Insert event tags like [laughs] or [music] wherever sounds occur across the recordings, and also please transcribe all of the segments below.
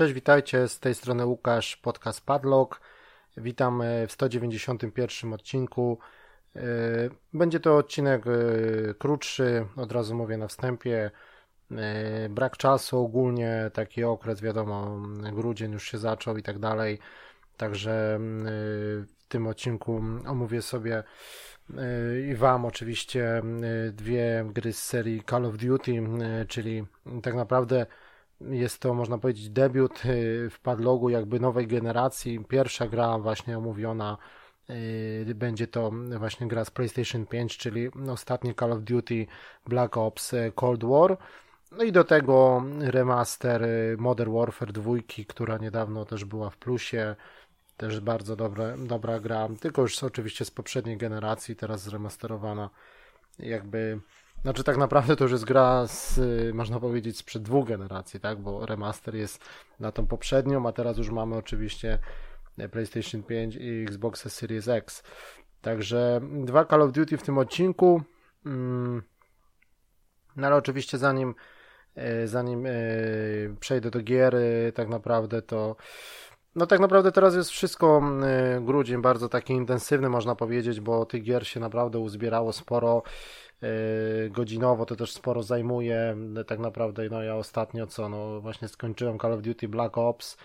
Cześć, witajcie, z tej strony Łukasz, podcast Padlock. Witam e, w 191 odcinku. E, będzie to odcinek e, krótszy, od razu mówię na wstępie. Brak czasu, ogólnie taki okres, wiadomo, grudzień już się zaczął i tak dalej. Także w tym odcinku omówię sobie i Wam oczywiście dwie gry z serii Call of Duty, czyli tak naprawdę jest to, można powiedzieć, debiut y, w padlogu jakby nowej generacji. Pierwsza gra właśnie omówiona y, będzie to właśnie gra z PlayStation 5, czyli ostatni Call of Duty Black Ops y, Cold War. No i do tego remaster Modern Warfare 2, która niedawno też była w plusie. Też bardzo dobre, dobra gra, tylko już oczywiście z poprzedniej generacji, teraz zremasterowana. Jakby znaczy tak naprawdę to już jest gra z, można powiedzieć, sprzed dwóch generacji, tak? Bo remaster jest na tą poprzednią, a teraz już mamy oczywiście PlayStation 5 i Xbox Series X. Także dwa Call of Duty w tym odcinku. Mm, no ale oczywiście zanim e, zanim przejdę do gier, tak naprawdę to no tak naprawdę teraz jest wszystko e, grudzień bardzo taki intensywny można powiedzieć, bo tych gier się naprawdę uzbierało sporo. Yy, godzinowo to też sporo zajmuje. Tak naprawdę, no ja ostatnio co, no właśnie skończyłem Call of Duty Black Ops.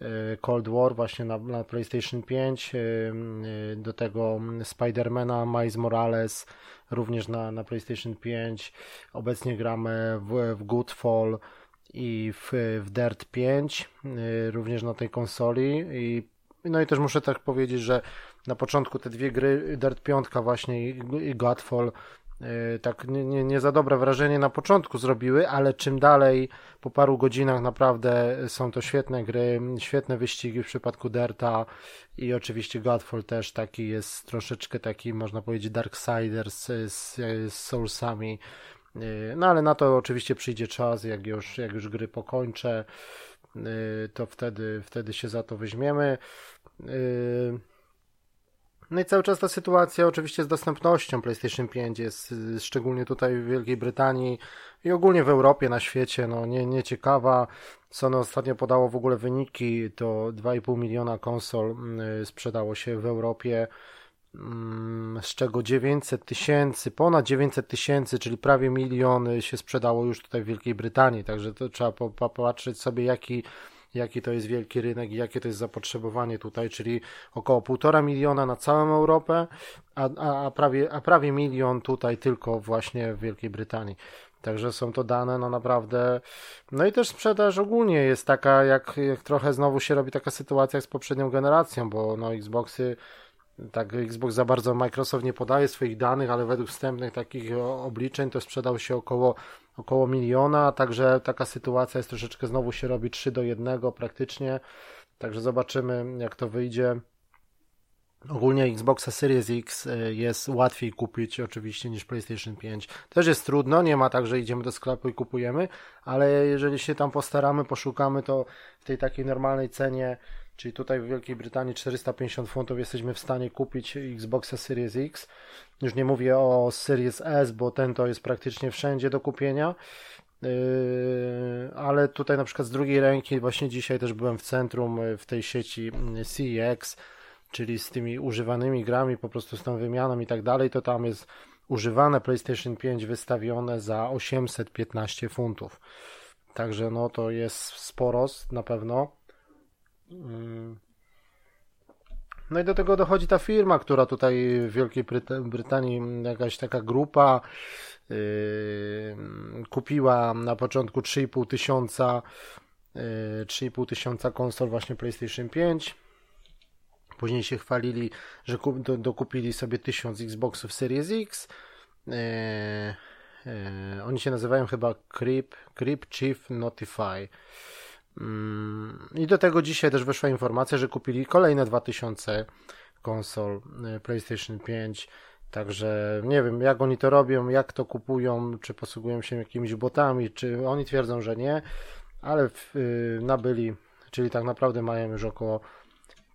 Yy, Cold War właśnie na, na PlayStation 5, yy, do tego Spidermana, Miles Morales również na, na PlayStation 5. Obecnie gramy w, w Goodfall i w, w Dirt 5, również na tej konsoli. I, no i też muszę tak powiedzieć, że na początku te dwie gry, Dirt 5 właśnie i, Godfall tak nie, nie, nie za dobre wrażenie na początku zrobiły, ale czym dalej, po paru godzinach naprawdę są to świetne gry, świetne wyścigi w przypadku Derta i oczywiście Godfall też taki jest troszeczkę taki, można powiedzieć, Darksiders z, z, z Soulsami. E, no ale na to oczywiście przyjdzie czas, jak już, jak już gry pokończę, e, to wtedy, wtedy się za to weźmiemy. No i cały czas ta sytuacja oczywiście z dostępnością PlayStation 5 jest y, szczególnie tutaj w Wielkiej Brytanii i ogólnie w Europie, na świecie, no nie, nie ciekawa. Sony ostatnio podało w ogóle wyniki, to 2,5 miliona konsol y, sprzedało się w Europie, mm, z czego 900 tysięcy, ponad 900 tysięcy, czyli prawie miliony się sprzedało już tutaj w Wielkiej Brytanii, także to trzeba popatrzeć sobie jaki jaki to jest wielki rynek i jakie to jest zapotrzebowanie tutaj, czyli około półtora miliona na całą Europę, a, a, a, prawie, a prawie milion tutaj tylko właśnie w Wielkiej Brytanii. Także są to dane, no naprawdę. No i też sprzedaż ogólnie jest taka, jak, jak trochę znowu się robi taka sytuacja jak z poprzednią generacją, bo no Xboxy tak Xbox za bardzo Microsoft nie podaje swoich danych, ale według wstępnych takich obliczeń to sprzedał się około, około miliona, także taka sytuacja jest troszeczkę znowu się robi 3 do 1 praktycznie, także zobaczymy jak to wyjdzie. Ogólnie Xboxa Series X e, jest łatwiej kupić oczywiście niż PlayStation 5. Też jest trudno, nie ma tak, że idziemy do sklepu i kupujemy, ale jeżeli się tam postaramy, poszukamy, to w tej takiej normalnej cenie Czyli tutaj w Wielkiej Brytanii 450 funtów jesteśmy w stanie kupić Xboxa Series X. Już nie mówię o Series S, bo ten to jest praktycznie wszędzie do kupienia. Yy, ale tutaj na przykład z drugiej ręki, właśnie dzisiaj też byłem w centrum yy, w tej sieci yy, CEX, czyli z tymi używanymi grami, po prostu z tą wymianą i tak dalej, to tam jest używane PlayStation 5 wystawione za 815 funtów. Także no to jest sporo na pewno. Mm. No i do tego dochodzi ta firma, która tutaj w Wielkiej Brytanii, jakaś taka grupa, yy, kupiła na początku 3,5 tysiąca, yy, 3,5 tysiąca konsol właśnie PlayStation 5. Później się chwalili, że kup, do, dokupili sobie 1000 Xboxów Series X. Yy, yy, oni się nazywają chyba Creep, Creep Chief Notify. Mm, I do tego dzisiaj też wyszła informacja, że kupili kolejne 2000 konsol y, PlayStation 5. Także nie wiem, jak oni to robią, jak to kupują, czy posługują się jakimiś botami, czy oni twierdzą, że nie, ale yy, nabyli, czyli tak naprawdę mają już około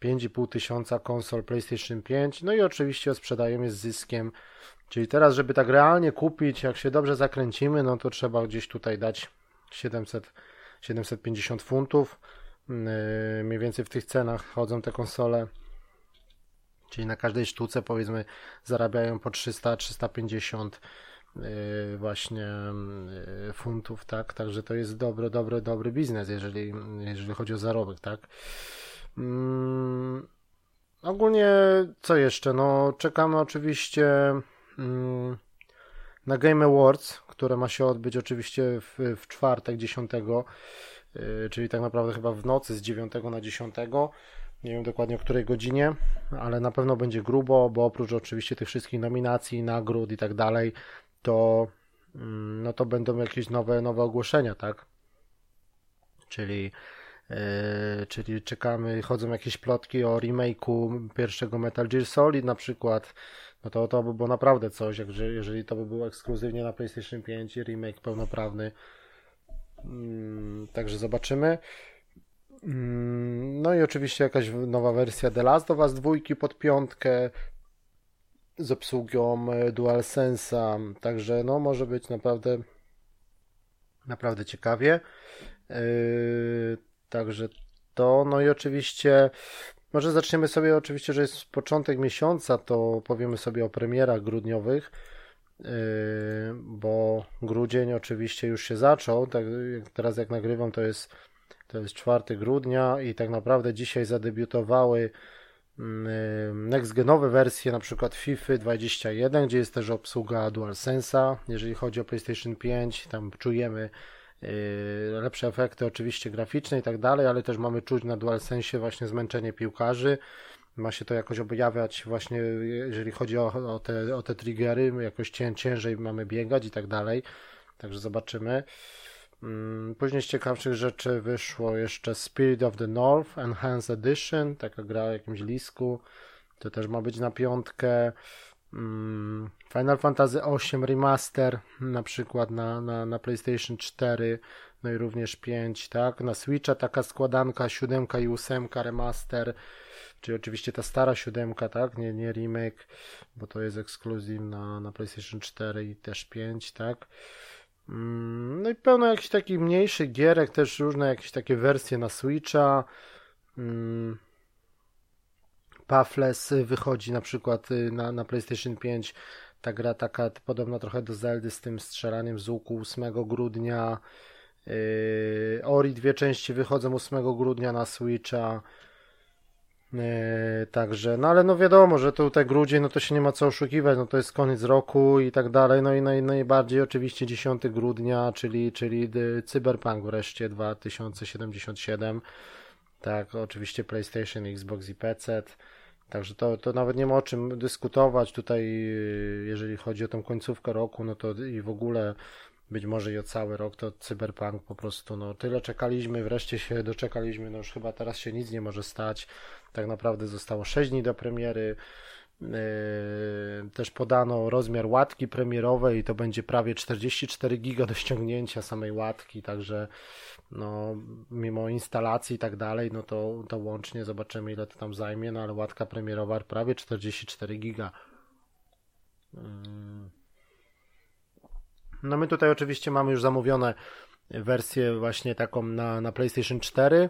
5,5 tysiąca konsol PlayStation 5. No i oczywiście sprzedają je z zyskiem. Czyli teraz, żeby tak realnie kupić, jak się dobrze zakręcimy, no to trzeba gdzieś tutaj dać 700 750 funtów. mniej więcej w tych cenach chodzą te konsole. Czyli na każdej sztuce powiedzmy zarabiają po 300-350 y, właśnie y, funtów, tak? Także to jest dobry, dobry, dobry biznes, jeżeli, jeżeli chodzi o zarobek, tak? Mm, ogólnie co jeszcze? No czekamy oczywiście mm, na Game Awards, które ma się odbyć oczywiście w, w czwartek 10, y, czyli tak naprawdę chyba w nocy z 9 na 10. Nie wiem dokładnie o której godzinie, ale na pewno będzie grubo, bo oprócz oczywiście tych wszystkich nominacji, nagród i tak dalej, to mm, no to będą jakieś nowe, nowe ogłoszenia, tak? Czyli yy, czyli czekamy, chodzą jakieś plotki o remake'u pierwszego Metal Gear Solid na przykład, no to to by było naprawdę coś, jak, jeżeli to by było ekskluzywnie na PlayStation 5 remake pełnoprawny. Mm, także zobaczymy. Mm, no i oczywiście jakaś nowa wersja The Last of Us 2 pod piątkę z obsługą e, DualSense'a, także no może być naprawdę naprawdę ciekawie. Yy, także to, no i oczywiście może zaczniemy sobie oczywiście, że jest początek miesiąca, to powiemy sobie o premierach grudniowych, yy, bo grudzień oczywiście już się zaczął, tak, teraz jak nagrywam to jest to jest 4 grudnia i tak naprawdę dzisiaj zadebiutowały mm, next-genowe wersje, na przykład FIFA 21, gdzie jest też obsługa DualSense'a, jeżeli chodzi o PlayStation 5, tam czujemy yy, lepsze efekty oczywiście graficzne i tak dalej, ale też mamy czuć na DualSense właśnie zmęczenie piłkarzy, ma się to jakoś objawiać właśnie jeżeli chodzi o, o, te, o te triggery, jakoś cię, ciężej mamy biegać i tak dalej, także zobaczymy. Mm, później z ciekawszych rzeczy wyszło jeszcze Spirit of the North Enhanced Edition, taka gra o jakimś lisku. To też ma być na piątkę. Mm, Final Fantasy VIII Remaster, na przykład na, na, na PlayStation 4, no i również 5, tak? Na Switcha taka składanka 7 i 8 remaster, czyli oczywiście ta stara 7, tak? Nie, nie remake, bo to jest ekskluzyw na, na PlayStation 4 i też 5, tak? Mm, no i pełno jakichś takich mniejszych gierek, też różne jakieś takie wersje na Switcha. Puffless wychodzi na przykład y, na, na PlayStation 5. Ta gra taka podobna trochę do Zeldy z tym strzelaniem z łuku 8 grudnia. Yy, Ori dwie części wychodzą 8 grudnia na Switcha. Yy, także, no ale no wiadomo, że tutaj grudzień, no to się nie ma co oszukiwać, no to jest koniec roku i tak dalej, no i naj, najbardziej oczywiście 10 grudnia, czyli, czyli Cyberpunk wreszcie 2077, tak, oczywiście PlayStation, Xbox i PC, także to, to nawet nie ma o czym dyskutować tutaj, yy, jeżeli chodzi o tą końcówkę roku, no to i w ogóle być może i o cały rok, to Cyberpunk po prostu, no tyle czekaliśmy, wreszcie się [laughs] doczekaliśmy, no już chyba teraz się nic nie może stać, tak naprawdę zostało 6 dni do premiery. Yy, też podano rozmiar łatki premierowej i to będzie prawie 44 giga do ściągnięcia samej łatki, także no, mimo instalacji i tak dalej, no to, to łącznie zobaczymy ile to tam zajmie, no ale łatka premierowa prawie 44 giga. Yy. No my tutaj oczywiście mamy już zamówione wersję właśnie taką na, na PlayStation 4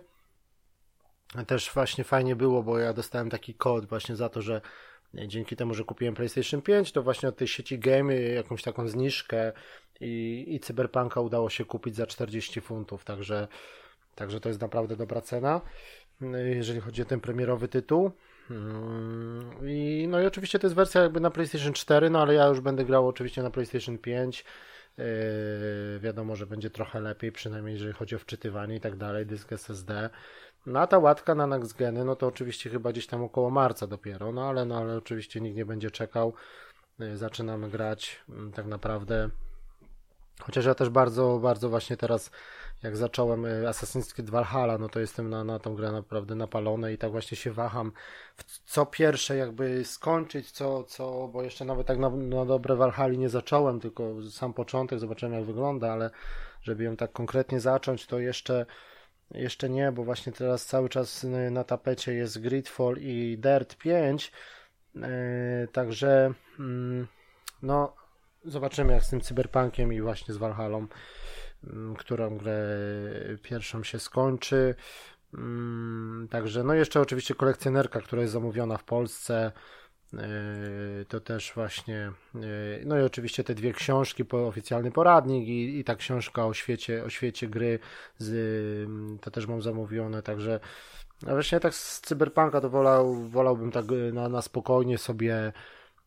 też właśnie fajnie było, bo ja dostałem taki kod właśnie za to, że dzięki temu, że kupiłem PlayStation 5, to właśnie od tej sieci Game jakąś taką zniżkę i, i Cyberpunka udało się kupić za 40 funtów, także, także to jest naprawdę dobra cena, jeżeli chodzi o ten premierowy tytuł. I, no i oczywiście to jest wersja jakby na PlayStation 4, no ale ja już będę grał oczywiście na PlayStation 5. Yy, wiadomo, że będzie trochę lepiej, przynajmniej jeżeli chodzi o wczytywanie i tak dalej, dysk SSD. No a ta łatka na next geny, no to oczywiście chyba gdzieś tam około marca dopiero, no ale, no ale oczywiście nikt nie będzie czekał. Y, zaczynamy grać mm, tak naprawdę. Chociaż ja też bardzo, bardzo właśnie teraz, jak zacząłem y, Assassin's Creed Valhalla, no to jestem na, na tą grę naprawdę napalony i tak właśnie się waham, co pierwsze jakby skończyć, co, co bo jeszcze nawet tak na, na dobre Valhalla nie zacząłem, tylko sam początek, zobaczyłem jak wygląda, ale żeby ją tak konkretnie zacząć, to jeszcze jeszcze nie, bo właśnie teraz cały czas na tapecie jest Gridfall i Dirt 5. E, także mm, no zobaczymy jak z tym Cyberpunkiem i właśnie z Valhallą, mm, którą grę pierwszą się skończy. Mm, także, no jeszcze oczywiście kolekcjonerka, która jest zamówiona w Polsce. To też właśnie, no i oczywiście te dwie książki, oficjalny poradnik i, i ta książka o świecie, o świecie gry, z, to też mam zamówione, także a właśnie tak z Cyberpunka to wolał, wolałbym tak na, na spokojnie sobie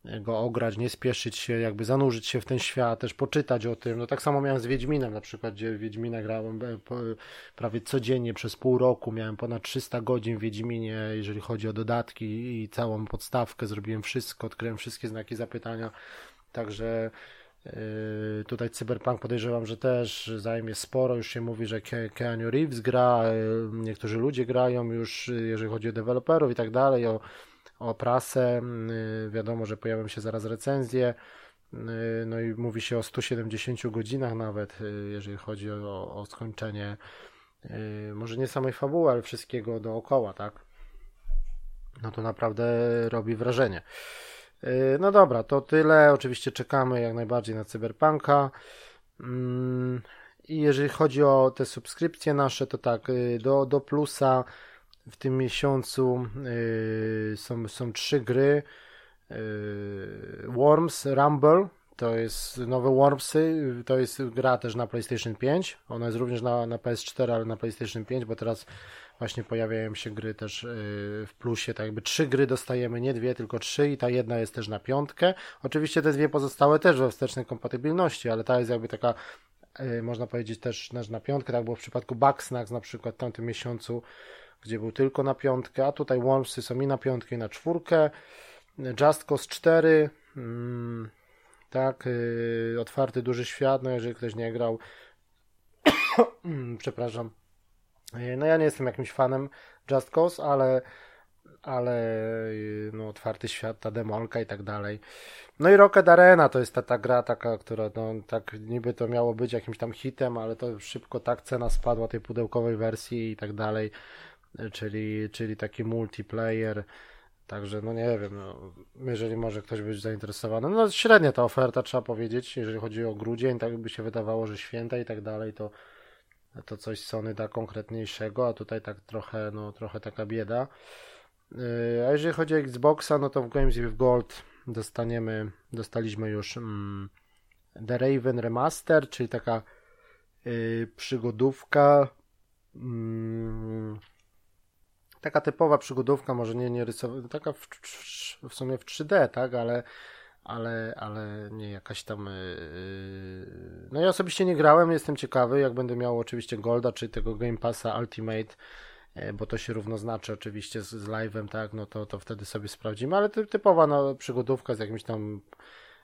go ograć, nie spieszyć się, jakby zanurzyć się w ten świat, też poczytać o tym. No tak samo miałem z Wiedźminem na przykład, gdzie Wiedźmina grałem e, prawie codziennie przez pół roku, miałem ponad 300 godzin w Wiedźminie, jeżeli chodzi o dodatki i całą podstawkę, zrobiłem wszystko, odkryłem wszystkie znaki zapytania, także e, Tutaj Cyberpunk podejrzewam, że też zajmie sporo. Już się mówi, że Ke Keanu Reeves gra, e, niektórzy ludzie grają już, jeżeli chodzi o deweloperów i tak dalej, o o prasę. Y, wiadomo, że pojawią się zaraz recenzje. Y, no i mówi się o 170 godzinach nawet, y, jeżeli chodzi o, o skończenie może nie samej fabuły, ale wszystkiego dookoła, tak? No to naprawdę robi wrażenie. No dobra, to tyle. Oczywiście czekamy jak najbardziej na Cyberpunka. Mm, I jeżeli chodzi o te subskrypcje nasze, to tak, do, do plusa w tym miesiącu yy, są, są trzy gry. Yy, Worms Rumble to jest nowe Wormsy, to jest gra też na PlayStation 5. Ona jest również na, na PS4, ale na PlayStation 5, bo teraz właśnie pojawiają się gry też yy, w plusie, tak jakby trzy gry dostajemy, nie dwie, tylko trzy i ta jedna jest też na piątkę. Oczywiście te dwie pozostałe też we wstecznej kompatybilności, ale ta jest jakby taka yy, można powiedzieć też na piątkę, tak było w przypadku Bugsnax na przykład w tamtym miesiącu gdzie był tylko na piątkę, a tutaj Wormsy są i na piątkę, i na czwórkę. Just Cause 4, mm, tak, yy, otwarty duży świat, no jeżeli ktoś nie grał, [coughs] przepraszam, yy, no ja nie jestem jakimś fanem Just Cause, ale ale yy, no, otwarty świat, ta demolka i tak dalej. No i Rocket Arena to jest ta, ta gra taka, która no, tak niby to miało być jakimś tam hitem, ale to szybko tak cena spadła tej pudełkowej wersji i tak dalej czyli, czyli taki multiplayer. Także, no nie wiem, no, jeżeli może ktoś być zainteresowany. No średnia ta oferta, trzeba powiedzieć, jeżeli chodzi o grudzień, tak by się wydawało, że święta i tak dalej, to, to coś Sony da konkretniejszego, a tutaj tak trochę, no trochę taka bieda. Yy, a jeżeli chodzi o Xboxa, no to w Games with Gold dostaniemy, dostaliśmy już mm, The Raven Remaster, czyli taka yy, przygodówka mm, taka typowa przygodówka, może nie, nie rysowana, taka w, w, sumie w 3D, tak, ale, ale, ale nie jakaś tam. Yy... No ja osobiście nie grałem, jestem ciekawy, jak będę miał oczywiście Golda, czy tego Game Passa Ultimate, yy, bo to się równoznaczy oczywiście z, z live'em, tak, no to, to wtedy sobie sprawdzimy, ale typowa no, przygodówka z jakimś tam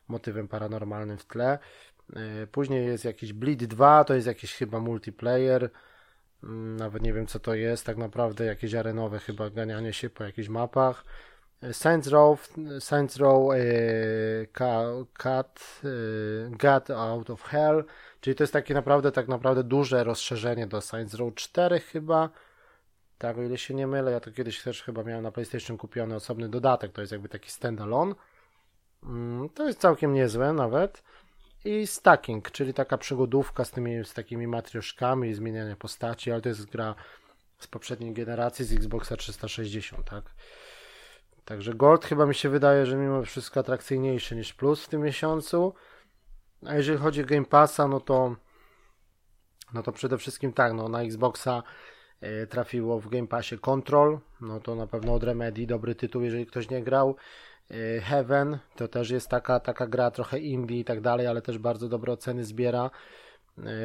motywem paranormalnym w tle. Yy, później jest jakiś Bleed 2, to jest jakiś chyba multiplayer. Mm, nawet nie wiem co to jest, tak naprawdę jakieś arenowe chyba ganianie się po jakichś mapach. Saints Row, Saints Row e, Cut, e, Got Out of Hell, czyli to jest takie naprawdę, tak naprawdę duże rozszerzenie do Saints Row 4 chyba. Tak, o ile się nie mylę, ja to kiedyś też chyba miałem na PlayStation kupiony osobny dodatek, to jest jakby taki standalone. Mm, to jest całkiem niezłe nawet i Stacking, czyli taka przygodówka z, tymi, z takimi matrioszkami i zmieniania postaci, ale to jest gra z poprzedniej generacji, z Xboxa 360, tak? Także Gold chyba mi się wydaje, że mimo wszystko atrakcyjniejszy niż Plus w tym miesiącu. A jeżeli chodzi o Game Passa, no to no to przede wszystkim tak, no na Xboxa e, trafiło w Game Passie Control, no to na pewno od Remedy dobry tytuł, jeżeli ktoś nie grał. Y, Heaven to też jest taka, taka gra trochę indie i tak dalej, ale też bardzo dobre oceny zbiera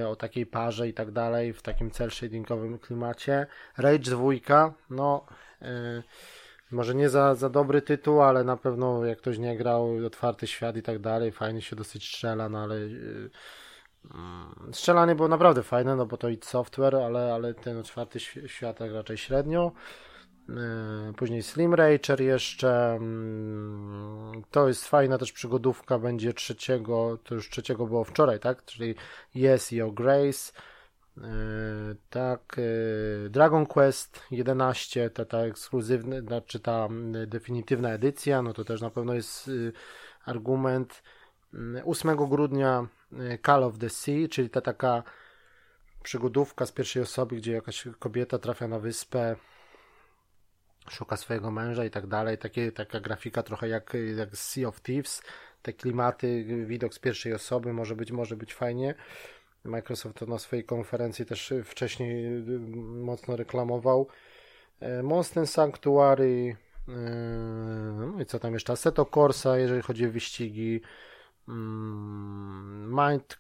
y, o takiej parze i tak dalej w takim cel shadingowym klimacie. Rage 2, no yy, może nie za, za dobry tytuł, ale na pewno jak ktoś nie grał, otwarty świat i tak dalej, fajnie się dosyć strzela, no ale yy, strzelanie było naprawdę fajne, no bo to i software, ale, ale ten otwarty świat raczej średnio. E, później Slim Racer jeszcze. Mm, to jest fajna też przygodówka, będzie trzeciego, to już trzeciego było wczoraj, tak? Czyli Yes Your Grace. E, tak, e, Dragon Quest 11, ta, ta ekskluzywna, znaczy ta definitywna edycja, no to też na pewno jest argument. 8 grudnia Call of the Sea, czyli ta taka przygodówka z pierwszej osoby, gdzie jakaś kobieta trafia na wyspę, szuka swojego męża i tak dalej. Takie, taka grafika trochę jak, jak Sea of Thieves, te klimaty, widok z pierwszej osoby może być, może być fajnie. Microsoft to na swojej konferencji też wcześniej mocno reklamował. E, Monster Sanctuary, e, no i co tam jeszcze? Assetto Corsa, jeżeli chodzi o wyścigi. Mm, Mind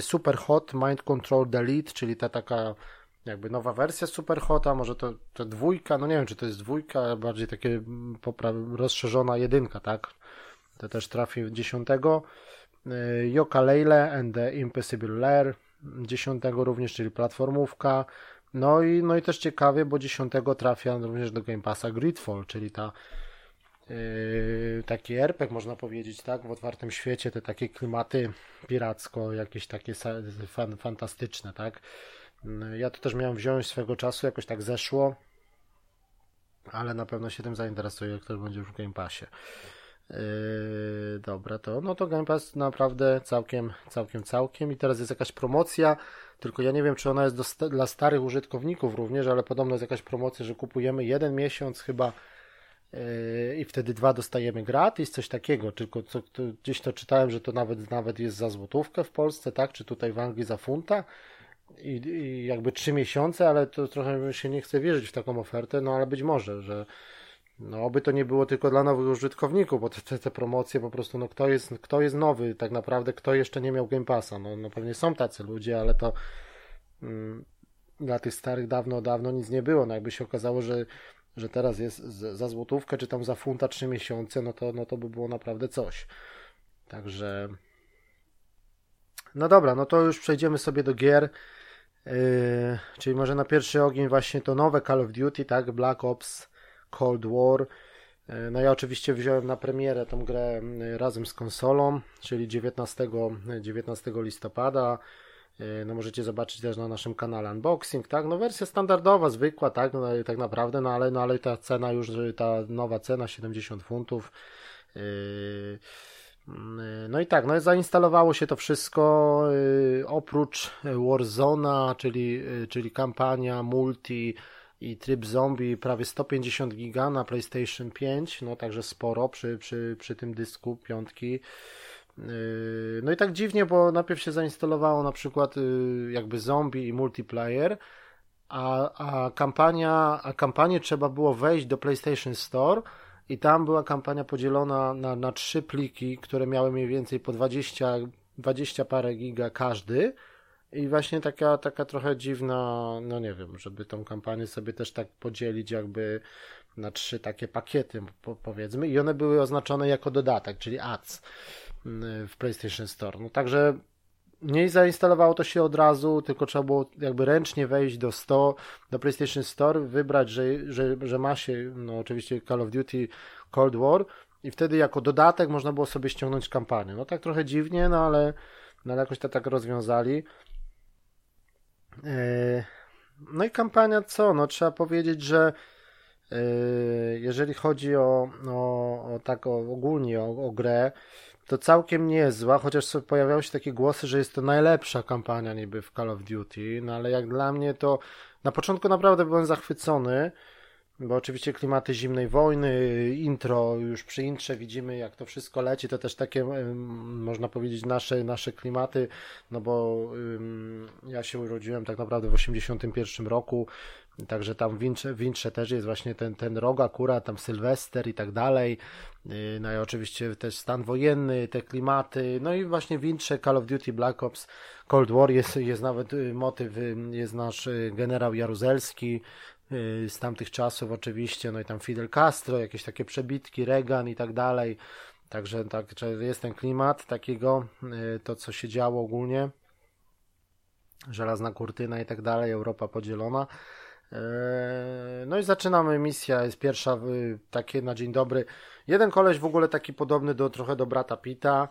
Super Hot, Mind Control Delete, czyli ta taka jakby nowa wersja Super Hota, może to, to dwójka, no nie wiem czy to jest dwójka, bardziej takie rozszerzona jedynka, tak? To też trafi 10. Yoka Leile and the Impossible Lair 10 również, czyli platformówka. No i, no i też ciekawie, bo 10 trafia również do Game Passa Gridfall, czyli ta yy, taki RPG można powiedzieć, tak, w otwartym świecie, te takie klimaty piracko, jakieś takie fan, fantastyczne, tak. Yy, ja to też miałem wziąć swego czasu, jakoś tak zeszło, ale na pewno się tym zainteresuję, jak to będzie w Game Passie. Yy, dobra, to no to Game Pass naprawdę całkiem, całkiem, całkiem. I teraz jest jakaś promocja, tylko ja nie wiem, czy ona jest dla starych użytkowników również, ale podobno jest jakaś promocja, że kupujemy jeden miesiąc chyba yy, i wtedy dwa dostajemy gratis, coś takiego, tylko co, to, gdzieś to czytałem, że to nawet, nawet jest za złotówkę w Polsce, tak, czy tutaj w Anglii za funta i, i jakby trzy miesiące, ale to trochę się nie chce wierzyć w taką ofertę, no ale być może, że no, by to nie było tylko dla nowych użytkowników, bo te, te, promocje po prostu, no kto jest, kto jest nowy tak naprawdę, kto jeszcze nie miał Game Passa, no, no pewnie są tacy ludzie, ale to mm, dla tych starych dawno, dawno nic nie było, no jakby się okazało, że, że teraz jest za złotówkę, czy tam za funta trzy miesiące, no to, no to by było naprawdę coś. Także no dobra, no to już przejdziemy sobie do gier, yy, czyli może na pierwszy ogień właśnie to nowe Call of Duty, tak, Black Ops Cold War. E, no ja oczywiście wziąłem na premierę tą grę razem z konsolą, czyli 19, 19 listopada. No możecie zobaczyć też na naszym kanale unboxing, tak? No wersja standardowa, zwykła, tak? No, tak naprawdę, no ale, no ale ta cena już, ta nowa cena 70 funtów. E, no i tak, no zainstalowało się to wszystko oprócz Warzona, czyli, czyli kampania multi i tryb zombie prawie 150 giga na PlayStation 5, no także sporo przy, przy, przy tym dysku piątki. No i tak dziwnie, bo najpierw się zainstalowało na przykład jakby zombie i multiplayer, a, a kampania, a kampanię trzeba było wejść do PlayStation Store i tam była kampania podzielona na, na trzy pliki, które miały mniej więcej po 20, 20 parę giga każdy i właśnie taka, taka trochę dziwna, no nie wiem, żeby tą kampanię sobie też tak podzielić jakby na trzy takie pakiety, powiedzmy, i one były oznaczone jako dodatek, czyli ads mm, w PlayStation Store. No także nie zainstalowało to się od razu, tylko trzeba było jakby ręcznie wejść do 100, do PlayStation Store, wybrać, że, że, że ma się, no oczywiście Call of Duty Cold War i wtedy jako dodatek można było sobie ściągnąć kampanię. No tak trochę dziwnie, no ale, no ale jakoś to tak rozwiązali. E, no i kampania co? No trzeba powiedzieć, że e, jeżeli chodzi o, o, o tak ogólnie o, o grę, to całkiem niezła, chociaż pojawiały się takie głosy, że jest to najlepsza kampania niby w Call of Duty, no ale jak dla mnie to na początku naprawdę byłem zachwycony, bo oczywiście klimaty zimnej wojny, intro, już przy intrze widzimy jak to wszystko leci, to też takie można powiedzieć nasze, nasze klimaty, no bo ja się urodziłem tak naprawdę w 81 roku, także tam w intrze, w intrze też jest właśnie ten, ten rok akurat, tam Sylwester i tak dalej, y, no i oczywiście też stan wojenny, te klimaty, no i właśnie w intrze Call of Duty Black Ops Cold War jest, jest nawet y, motyw, y, jest nasz generał Jaruzelski, z tamtych czasów oczywiście, no i tam Fidel Castro, jakieś takie przebitki, Reagan i tak dalej. Także tak, jest ten klimat takiego, to co się działo ogólnie. Żelazna kurtyna i tak dalej, Europa podzielona. Y, no i zaczynamy misja, jest pierwsza, takie na dzień dobry. Jeden koleś w ogóle taki podobny do trochę do brata Pita.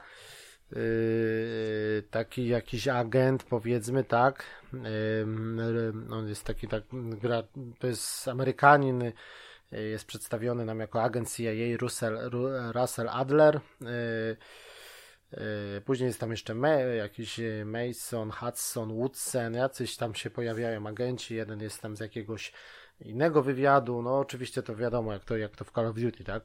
Yy, taki jakiś agent, powiedzmy, tak. Yy, on jest taki, tak, gra, to jest Amerykanin, yy, jest przedstawiony nam jako agent CIA Russell, Russell Adler. Później jest tam jeszcze May, jakiś Mason, Hudson, Woodson, jacyś tam się pojawiają agenci. Jeden jest tam z jakiegoś innego wywiadu. No, oczywiście to wiadomo, jak to, jak to w Call of Duty, tak?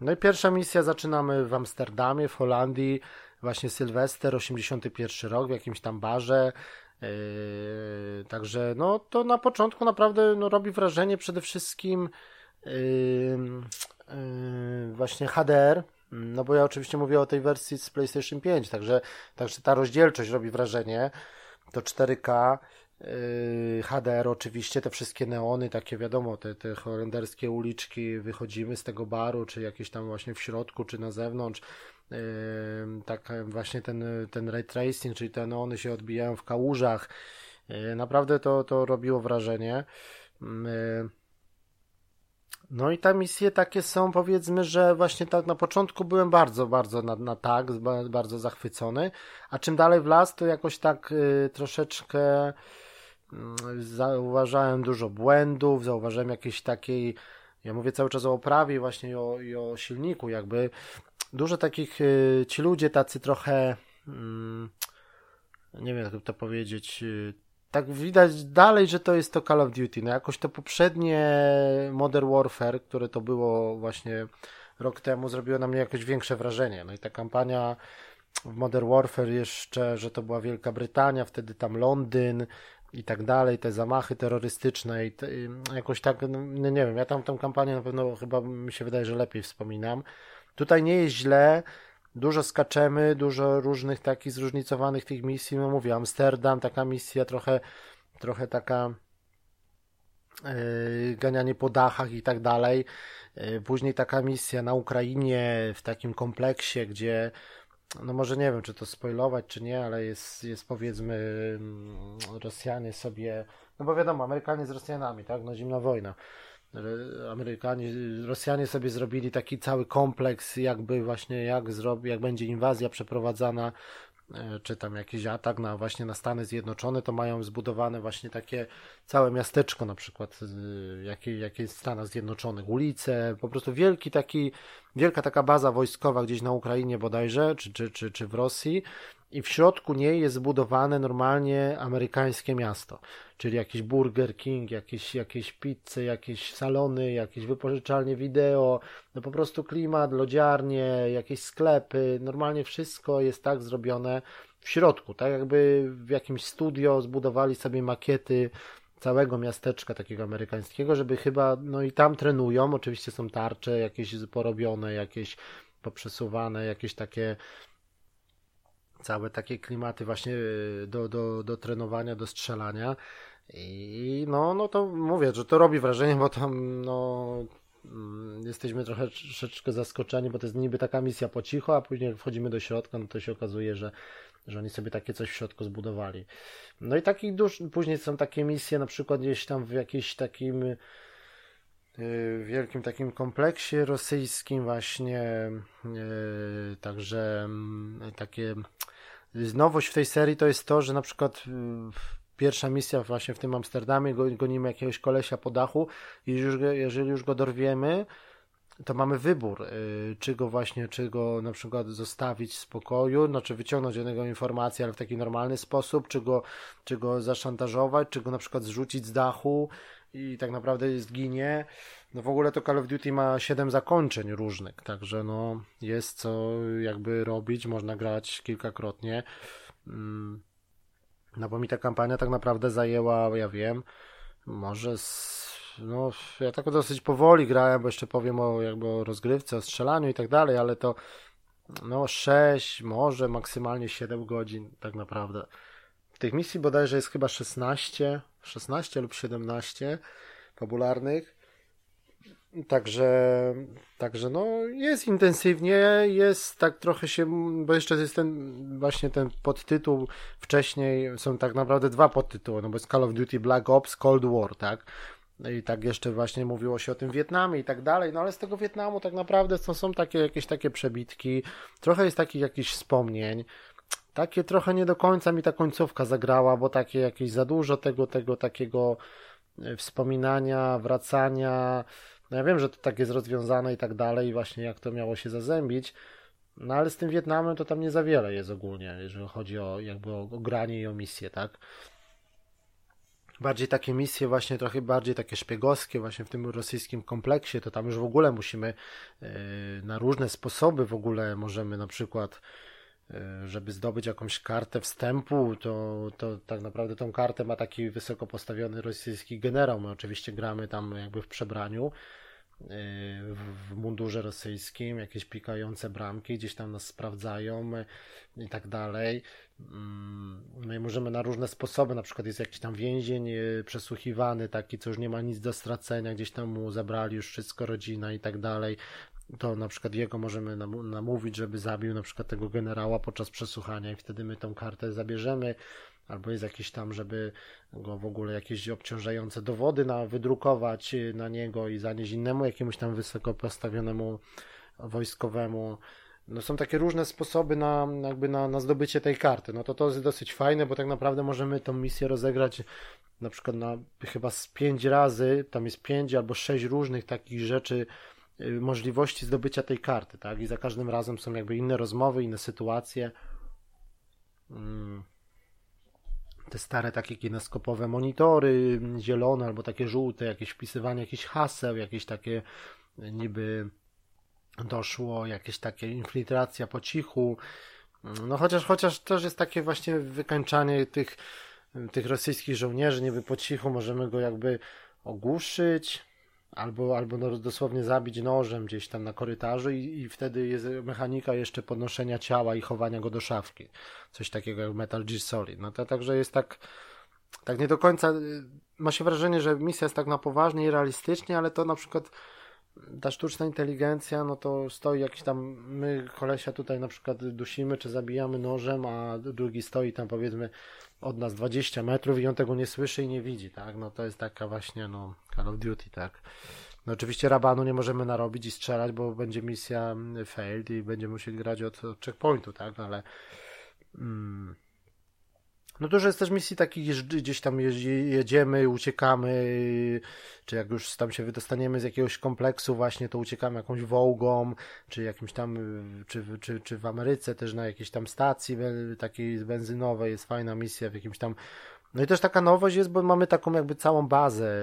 No i pierwsza misja zaczynamy w Amsterdamie, w Holandii, właśnie Sylwester, 81 rok, w jakimś tam barze. Także no to na początku naprawdę no, robi wrażenie przede wszystkim właśnie HDR, no bo ja oczywiście mówię o tej wersji z PlayStation 5, także, także ta rozdzielczość robi wrażenie. To 4K, Yy, HDR oczywiście, te wszystkie neony, takie wiadomo, te, te holenderskie uliczki, wychodzimy z tego baru, czy jakieś tam właśnie w środku, czy na zewnątrz, yy, tak właśnie ten, ten ray tracing, czyli te neony się odbijają w kałużach, yy, naprawdę to, to robiło wrażenie. No i te misje takie są, powiedzmy, że właśnie tak na początku byłem bardzo, bardzo na, na tak, bardzo zachwycony, a czym dalej w las, to jakoś tak y, troszeczkę zauważałem dużo błędów, zauważyłem jakieś takiej, ja mówię cały czas o oprawie właśnie i o, i o silniku, jakby. Dużo takich, y, ci ludzie tacy trochę, mm, nie wiem jak to powiedzieć, y, tak widać dalej, że to jest to Call of Duty. No jakoś to poprzednie Modern Warfare, które to było właśnie rok temu, zrobiło na mnie jakoś większe wrażenie. No i ta kampania w Modern Warfare jeszcze, że to była Wielka Brytania, wtedy tam Londyn, i tak dalej, te zamachy terrorystyczne i, te, i jakoś tak, no, no, nie wiem, ja tam tę kampanię na pewno chyba mi się wydaje, że lepiej wspominam. Tutaj nie jest źle, dużo skaczemy, dużo różnych takich zróżnicowanych tych misji, no mówię, Amsterdam, taka misja trochę, trochę taka yy, ganianie po dachach i tak dalej. Yy, później taka misja na Ukrainie w takim kompleksie, gdzie no może nie wiem, czy to spoilować, czy nie, ale jest, jest powiedzmy mm, Rosjanie sobie, no bo wiadomo, Amerykanie z Rosjanami, tak, no zimna wojna. Amerykanie, Rosjanie sobie zrobili taki cały kompleks, jakby właśnie jak zrobi, jak będzie inwazja przeprowadzana E, czy tam jakiś atak na właśnie na Stany Zjednoczone, to mają zbudowane właśnie takie całe miasteczko na przykład, jakie, jakie jest w Stanach Zjednoczonych, ulice, po prostu wielki taki, wielka taka baza wojskowa gdzieś na Ukrainie bodajże, czy, czy, czy, czy w Rosji i w środku niej jest zbudowane normalnie amerykańskie miasto, czyli jakiś Burger King, jakieś, jakieś pizze, jakieś salony, jakieś wypożyczalnie wideo, no po prostu klimat, lodziarnie, jakieś sklepy, normalnie wszystko jest tak zrobione w środku, tak jakby w jakimś studio zbudowali sobie makiety całego miasteczka takiego amerykańskiego, żeby chyba, no i tam trenują, oczywiście są tarcze jakieś porobione, jakieś poprzesuwane, jakieś takie całe takie klimaty właśnie y, do, do, do trenowania, do strzelania. I no, no to mówię, że to robi wrażenie, bo tam no, mm, jesteśmy trochę troszeczkę zaskoczeni, bo to jest niby taka misja po cichu, a później jak wchodzimy do środka, no to się okazuje, że, że oni sobie takie coś w środku zbudowali. No i takich dusz, później są takie misje na przykład gdzieś tam w jakimś takim wielkim takim kompleksie rosyjskim właśnie, y, także mm, takie nowość w tej serii to jest to, że na przykład y, pierwsza misja właśnie w tym Amsterdamie gonimy jakiegoś kolesia po dachu i już, jeżeli już go dorwiemy, to mamy wybór, czy go właśnie, czy go na przykład zostawić w spokoju, znaczy wyciągnąć od niego informacje, ale w taki normalny sposób, czy go, czy go zaszantażować, czy go na przykład zrzucić z dachu, i tak naprawdę zginie. No w ogóle to Call of Duty ma 7 zakończeń różnych, także no jest co jakby robić, można grać kilkakrotnie. Mm. No bo mi ta kampania tak naprawdę zajęła, ja wiem, może z, no ja tak dosyć powoli grałem, bo jeszcze powiem o jakby o rozgrywce, o strzelaniu i tak dalej, ale to no 6, może maksymalnie 7 godzin tak naprawdę. Tych misji bodajże jest chyba 16, 16 lub 17 fabularnych. Także, także no jest intensywnie, jest tak trochę się, bo jeszcze jest ten właśnie ten podtytuł wcześniej, są tak naprawdę dwa podtytuły, no bo jest Call of Duty Black Ops Cold War, tak? I tak jeszcze właśnie mówiło się o tym Wietnamie i tak dalej, no ale z tego Wietnamu tak naprawdę to są takie jakieś takie przebitki, trochę jest takich jakichś wspomnień, takie trochę nie do końca mi ta końcówka zagrała, bo takie jakieś za dużo tego, tego takiego e, wspominania, wracania. No ja wiem, że to tak jest rozwiązane i tak dalej, właśnie jak to miało się zazębić. No ale z tym Wietnamem to tam nie za wiele jest ogólnie, jeżeli chodzi o jakby o, o granie i o misję, tak? bardziej takie misje właśnie trochę bardziej takie szpiegowskie właśnie w tym rosyjskim kompleksie, to tam już w ogóle musimy e, na różne sposoby w ogóle możemy na przykład żeby zdobyć jakąś kartę wstępu, to, to tak naprawdę tą kartę ma taki wysoko postawiony rosyjski generał. My oczywiście gramy tam jakby w przebraniu, w mundurze rosyjskim, jakieś pikające bramki, gdzieś tam nas sprawdzają e, i tak dalej. Mm, no i możemy na różne sposoby, na przykład jest jakiś tam więzień e, przesłuchiwany, taki, co już nie ma nic do stracenia, gdzieś tam mu zabrali już wszystko, rodzina i tak dalej. To na przykład jego możemy namówić, żeby zabił na przykład tego generała podczas przesłuchania i wtedy my tą kartę zabierzemy albo jest jakieś tam, żeby go w ogóle jakieś obciążające dowody na, wydrukować y, na niego i zanieść innemu jakiemuś tam wysoko postawionemu wojskowemu. No są takie różne sposoby na, jakby na, na zdobycie tej karty. No to to jest dosyć fajne, bo tak naprawdę możemy tą misję rozegrać na przykład na chyba z pięć razy, tam jest pięć albo sześć różnych takich rzeczy, możliwości zdobycia tej karty, tak? I za każdym razem są jakby inne rozmowy, inne sytuacje. Hmm te stare takie kineskopowe monitory, zielone albo takie żółte, jakieś wpisywanie jakichś haseł, jakieś takie niby doszło, jakieś takie infiltracja po cichu. No chociaż, chociaż też jest takie właśnie wykańczanie tych, tych rosyjskich żołnierzy, niby po cichu możemy go jakby ogłuszyć, albo, albo no dosłownie zabić nożem gdzieś tam na korytarzu i, i wtedy jest mechanika jeszcze podnoszenia ciała i chowania go do szafki. Coś takiego jak Metal Gear Solid. No to także jest tak, tak nie do końca, ma się wrażenie, że misja jest tak na poważnie i realistycznie, ale to na przykład ta sztuczna inteligencja, no to stoi jakiś tam, my kolesia tutaj na przykład dusimy, czy zabijamy nożem, a drugi stoi tam powiedzmy od nas 20 metrów i on tego nie słyszy i nie widzi, tak? No to jest taka właśnie, no, Call of Duty, tak? No oczywiście rabanu nie możemy narobić i strzelać, bo będzie misja failed i będziemy musieli grać od, od checkpointu, tak? Ale mm, no dużo jest też misji takich, gdzieś tam jedziemy, uciekamy, czy jak już tam się wydostaniemy z jakiegoś kompleksu właśnie, to uciekamy jakąś wołgą, czy jakimś tam, czy, czy, czy w Ameryce też na jakiejś tam stacji takiej benzynowej jest fajna misja w jakimś tam. No i też taka nowość jest, bo mamy taką jakby całą bazę,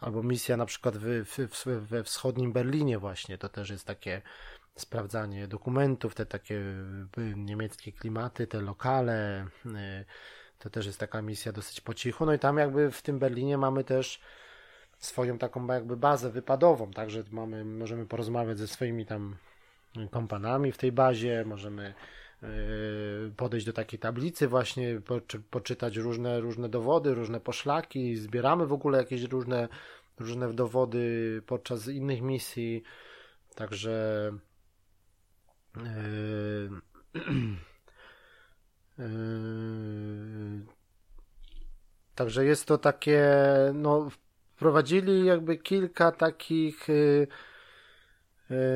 albo misja na przykład w, we wschodnim Berlinie właśnie, to też jest takie sprawdzanie dokumentów, te takie y, niemieckie klimaty, te lokale. Y, to też jest taka misja dosyć po cichu. No i tam jakby w tym Berlinie mamy też swoją taką jakby bazę wypadową, także mamy, możemy porozmawiać ze swoimi tam kompanami w tej bazie, możemy y, podejść do takiej tablicy właśnie, poczytać różne, różne dowody, różne poszlaki, zbieramy w ogóle jakieś różne, różne dowody podczas innych misji, także [clears throat] także jest to takie, no, wprowadzili jakby kilka takich. Yy,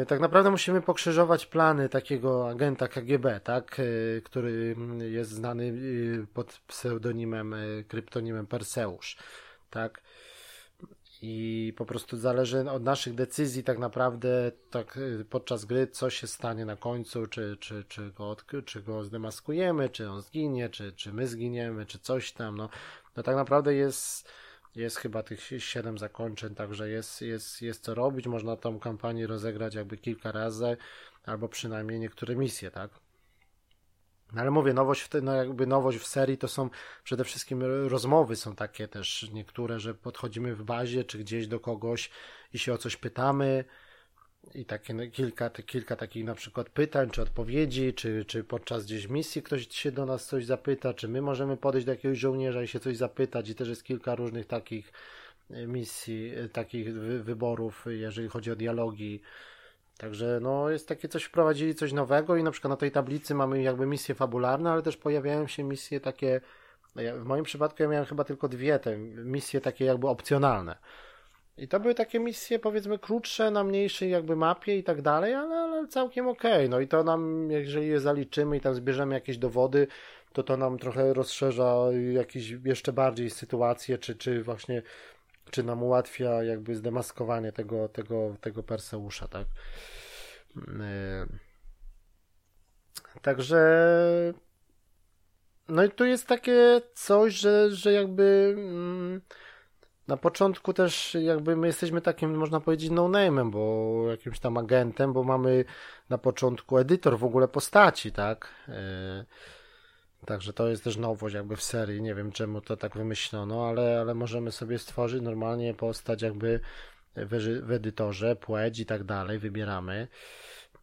tak naprawdę musimy pokrzyżować plany takiego agenta KGB, tak, który jest znany pod pseudonimem, kryptonimem Perseusz, tak i po prostu zależy od naszych decyzji tak naprawdę tak y, podczas gry, co się stanie na końcu, czy, czy, czy, go, czy go zdemaskujemy, czy on zginie, czy, czy my zginiemy, czy coś tam, no, no tak naprawdę jest jest chyba tych siedem zakończeń, także jest, jest, jest co robić, można tą kampanię rozegrać jakby kilka razy, albo przynajmniej niektóre misje, tak? No ale mówię, nowość w, te, no jakby nowość w serii to są przede wszystkim rozmowy są takie też niektóre, że podchodzimy w bazie czy gdzieś do kogoś i się o coś pytamy i takie no, kilka, kilka takich na przykład pytań czy odpowiedzi, czy, czy podczas gdzieś misji ktoś się do nas coś zapyta, czy my możemy podejść do jakiegoś żołnierza i się coś zapytać i też jest kilka różnych takich e, misji, e, takich wyborów, jeżeli chodzi o dialogi Także no jest takie coś, wprowadzili coś nowego i na przykład na tej tablicy mamy jakby misje fabularne, ale też pojawiają się misje takie, no w moim przypadku ja miałem chyba tylko dwie te misje takie jakby opcjonalne. I to były takie misje powiedzmy krótsze, na mniejszej jakby mapie i tak dalej, ale, ale całkiem okej. Okay. No i to nam, jeżeli je zaliczymy i tam zbierzemy jakieś dowody, to to nam trochę rozszerza jakieś jeszcze bardziej sytuacje, czy, czy właśnie czy nam ułatwia jakby zdemaskowanie tego, tego, tego Perseusza, tak? Także no i tu jest takie coś, że, że jakby mm, na początku też jakby my jesteśmy takim, można powiedzieć, no-name'em, bo jakimś tam agentem, bo mamy na początku edytor w ogóle postaci, tak? Także to jest też nowość jakby w serii, nie wiem czemu to tak wymyślono, ale, ale możemy sobie stworzyć normalnie postać jakby w, w edytorze, płeć i tak dalej, wybieramy.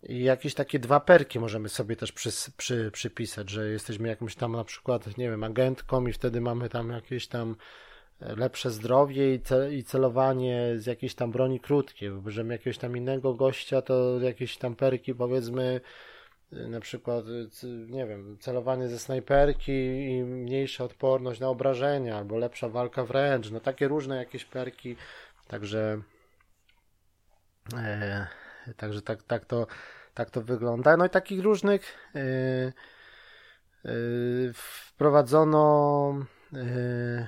I jakieś takie dwa perki możemy sobie też przy, przy, przypisać, że jesteśmy jakimś tam na przykład, nie wiem, agentką i wtedy mamy tam jakieś tam lepsze zdrowie i, ce, i celowanie z jakiejś tam broni krótkiej, bierzemy jakiegoś tam innego gościa, to jakieś tam perki powiedzmy na przykład, nie wiem, celowanie ze snajperki i mniejsza odporność na obrażenia, albo lepsza walka wręcz, no takie różne jakieś perki, także e, także tak, tak, to, tak to wygląda. No i takich różnych e, e, wprowadzono e, Y,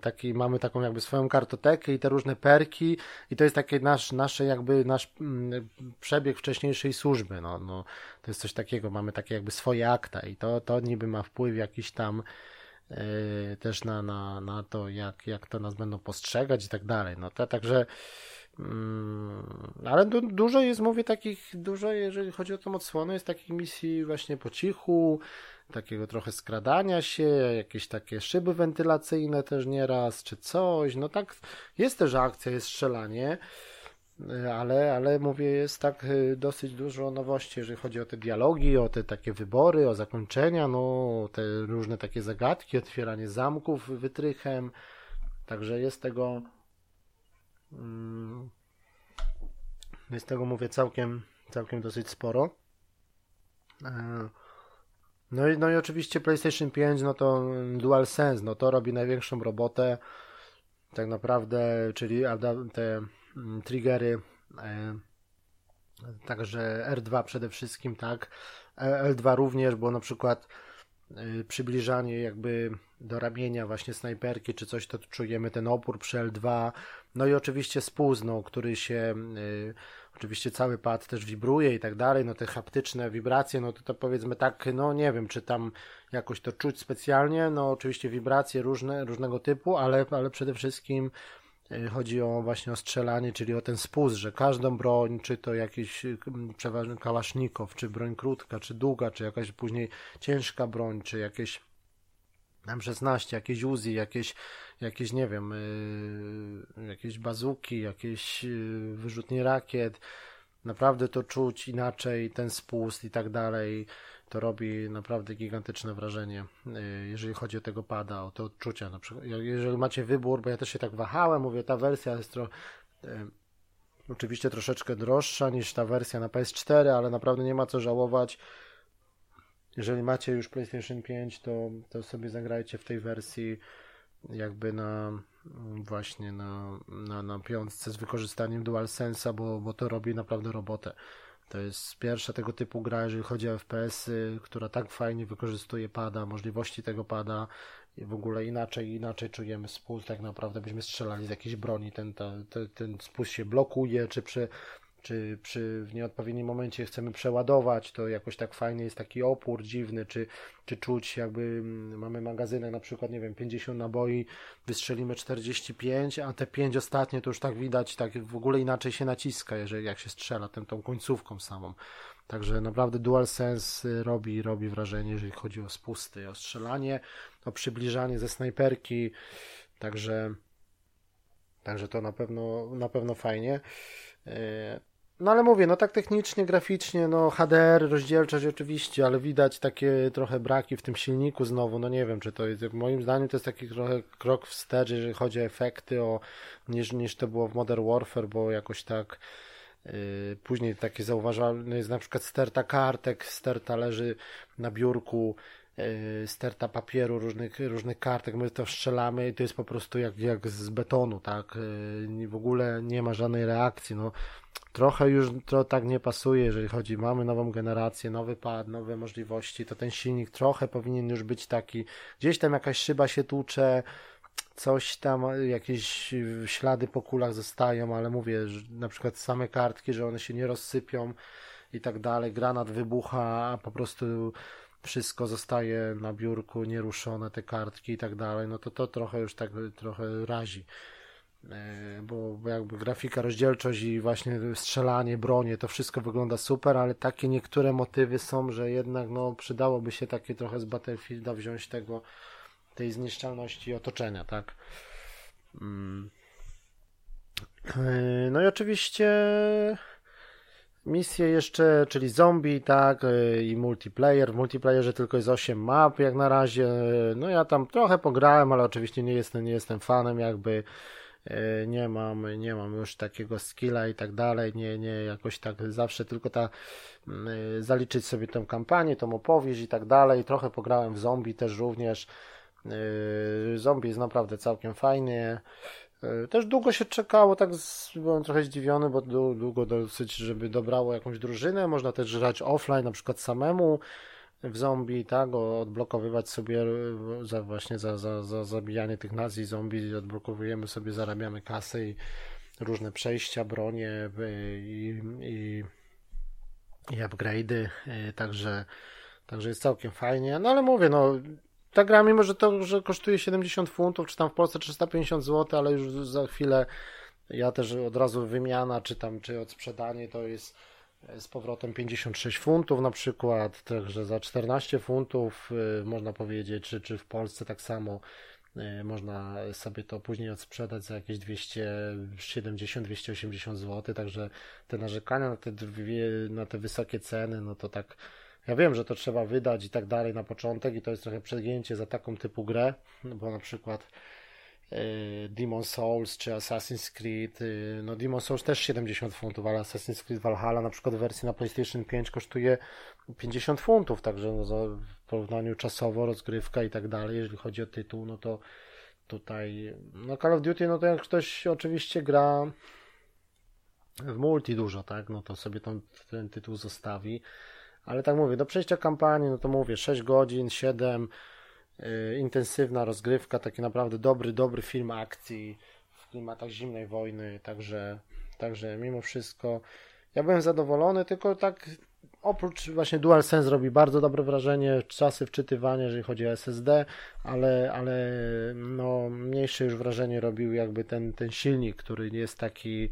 taki, mamy taką jakby swoją kartotekę i te różne perki i to jest taki nasz, nasze jakby nasz mm, przebieg wcześniejszej służby, no, no, to jest coś takiego, mamy takie jakby swoje akta i to, to niby ma wpływ jakiś tam yy, też na, na, na to, jak, jak to nas będą postrzegać i tak dalej, no to także ale du dużo jest, mówię, takich, dużo, jeżeli chodzi o tą odsłonę, jest takich misji właśnie po cichu, takiego trochę skradania się, jakieś takie szyby wentylacyjne też nieraz, czy coś. No tak, jest też akcja, jest strzelanie, ale, ale mówię, jest tak y, dosyć dużo nowości, jeżeli chodzi o te dialogi, o te takie wybory, o zakończenia, no te różne takie zagadki, otwieranie zamków wytrychem. Także jest tego. Mm, jest tego, mówię, całkiem, całkiem dosyć sporo. E, no i, no i oczywiście PlayStation 5, no to DualSense, no to robi największą robotę. Tak naprawdę, czyli te mm, triggery, e, także R2 przede wszystkim, tak, e, L2 również, bo na przykład przybliżanie jakby do ramienia właśnie snajperki czy coś, to czujemy ten opór przy L2, no i oczywiście no, który się Oczywiście cały pad też wibruje i tak dalej, no te haptyczne wibracje, no to, to powiedzmy tak, no nie wiem, czy tam jakoś to czuć specjalnie, no oczywiście wibracje różne, różnego typu, ale, ale przede wszystkim y, chodzi o właśnie o strzelanie, czyli o ten spust, że każdą broń, czy to jakiś y, przeważnie kałasznikow, czy broń krótka, czy długa, czy jakaś później ciężka broń, czy jakieś M16, jakieś Uzi, jakieś, jakieś nie wiem, yy, jakieś bazuki, jakieś yy, wyrzutnie rakiet. Naprawdę to czuć inaczej, ten spust i tak dalej. To robi naprawdę gigantyczne wrażenie, yy, jeżeli chodzi o tego pada, o te odczucia. Na przykład, jeżeli macie wybór, bo ja też się tak wahałem, mówię, ta wersja jest trochę. Yy, oczywiście troszeczkę droższa niż ta wersja na PS4, ale naprawdę nie ma co żałować jeżeli macie już PlayStation 5, to, to sobie zagrajcie w tej wersji jakby na właśnie na, na, na piątce z wykorzystaniem DualSense'a, bo, bo to robi naprawdę robotę. To jest pierwsza tego typu gra, jeżeli chodzi o FPS-y, która tak fajnie wykorzystuje pada, możliwości tego pada i w ogóle inaczej, inaczej czujemy spust, tak naprawdę byśmy strzelali z jakiejś broni, ten, ten, ten spust się blokuje, czy przy czy przy w nieodpowiednim momencie chcemy przeładować, to jakoś tak fajnie jest taki opór dziwny, czy, czy czuć jakby mm, mamy magazynek na przykład, nie wiem, 50 naboi, wystrzelimy 45, a te 5 ostatnie to już tak widać, tak w ogóle inaczej się naciska, jeżeli jak się strzela tym, tą końcówką samą. Także naprawdę DualSense robi, robi wrażenie, jeżeli chodzi o spusty, o strzelanie, o przybliżanie ze snajperki, także Także to na pewno, na pewno fajnie. No ale mówię, no tak technicznie, graficznie, no HDR, rozdzielczość oczywiście, ale widać takie trochę braki w tym silniku znowu, no nie wiem, czy to jest, moim zdaniem to jest taki trochę krok wstecz, jeżeli chodzi o efekty, o, niż, niż to było w Modern Warfare, bo jakoś tak yy, później takie zauważalne jest na przykład sterta kartek, sterta leży na biurku, sterta papieru, różnych, różnych kartek, my to strzelamy i to jest po prostu jak, jak z betonu, tak, yy, w ogóle nie ma żadnej reakcji, no. Trochę już to tak nie pasuje, jeżeli chodzi, mamy nową generację, nowy pad, nowe możliwości, to ten silnik trochę powinien już być taki, gdzieś tam jakaś szyba się tłucze, coś tam, jakieś ślady po kulach zostają, ale mówię, na przykład same kartki, że one się nie rozsypią, i tak dalej, granat wybucha, a po prostu wszystko zostaje na biurku, nieruszone, te kartki i tak dalej, no to to trochę już tak trochę razi. E, bo jakby grafika, rozdzielczość i właśnie strzelanie, bronie, to wszystko wygląda super, ale takie niektóre motywy są, że jednak no przydałoby się takie trochę z Battlefielda wziąć tego, tej zniszczalności otoczenia, tak? Mm. E, no i oczywiście misje jeszcze, czyli zombie, tak, e, i multiplayer. W multiplayerze tylko jest 8 map jak na razie. No ja tam trochę pograłem, ale oczywiście nie jestem, nie jestem fanem jakby e, nie mam, nie mam już takiego skilla i tak dalej, nie, nie, jakoś tak zawsze tylko ta zaliczyć sobie tę kampanię, tą opowieść i tak dalej. Trochę pograłem w zombie też również. Zombie jest naprawdę całkiem fajny. E, też długo się czekało, tak byłem trochę zdziwiony, bo długo dosyć, żeby dobrało jakąś drużynę. Można też grać offline, na przykład samemu w zombie, tak, odblokowywać sobie za właśnie za, za, za zabijanie tych nazi zombie, odblokowujemy sobie, zarabiamy kasę i różne przejścia, bronie i, i, i upgrade'y, e, także, także jest całkiem fajnie. No ale mówię, no ta gra, mimo że to, że kosztuje 70 funtów, czy tam w Polsce 350 zł, ale już za chwilę ja też od razu wymiana, czy tam, czy odsprzedanie to jest z powrotem 56 funtów na przykład, także za 14 funtów y, można powiedzieć, czy, czy w Polsce tak samo y, można sobie to później odsprzedać za jakieś 270-280 zł, także te narzekania na te, dwie, na te wysokie ceny, no to tak ja wiem, że to trzeba wydać i tak dalej na początek i to jest trochę przegięcie za taką typu grę, bo na przykład yy, Demon Souls czy Assassin's Creed, yy, no Demon Souls też 70 funtów, ale Assassin's Creed Valhalla na przykład w wersji na PlayStation 5 kosztuje 50 funtów, także no, w porównaniu czasowo, rozgrywka i tak dalej, jeżeli chodzi o tytuł, no to tutaj, no Call of Duty, no to jak ktoś oczywiście gra w multi dużo, tak, no to sobie ten, ten tytuł zostawi, ale tak mówię, do przejścia kampanii, no to mówię, 6 godzin, 7, yy, intensywna rozgrywka, taki naprawdę dobry, dobry film akcji w klimatach zimnej wojny, także, także mimo wszystko ja byłem zadowolony, tylko tak oprócz właśnie DualSense robi bardzo dobre wrażenie, czasy wczytywania, jeżeli chodzi o SSD, ale, ale no, mniejsze już wrażenie robił jakby ten, ten silnik, który jest taki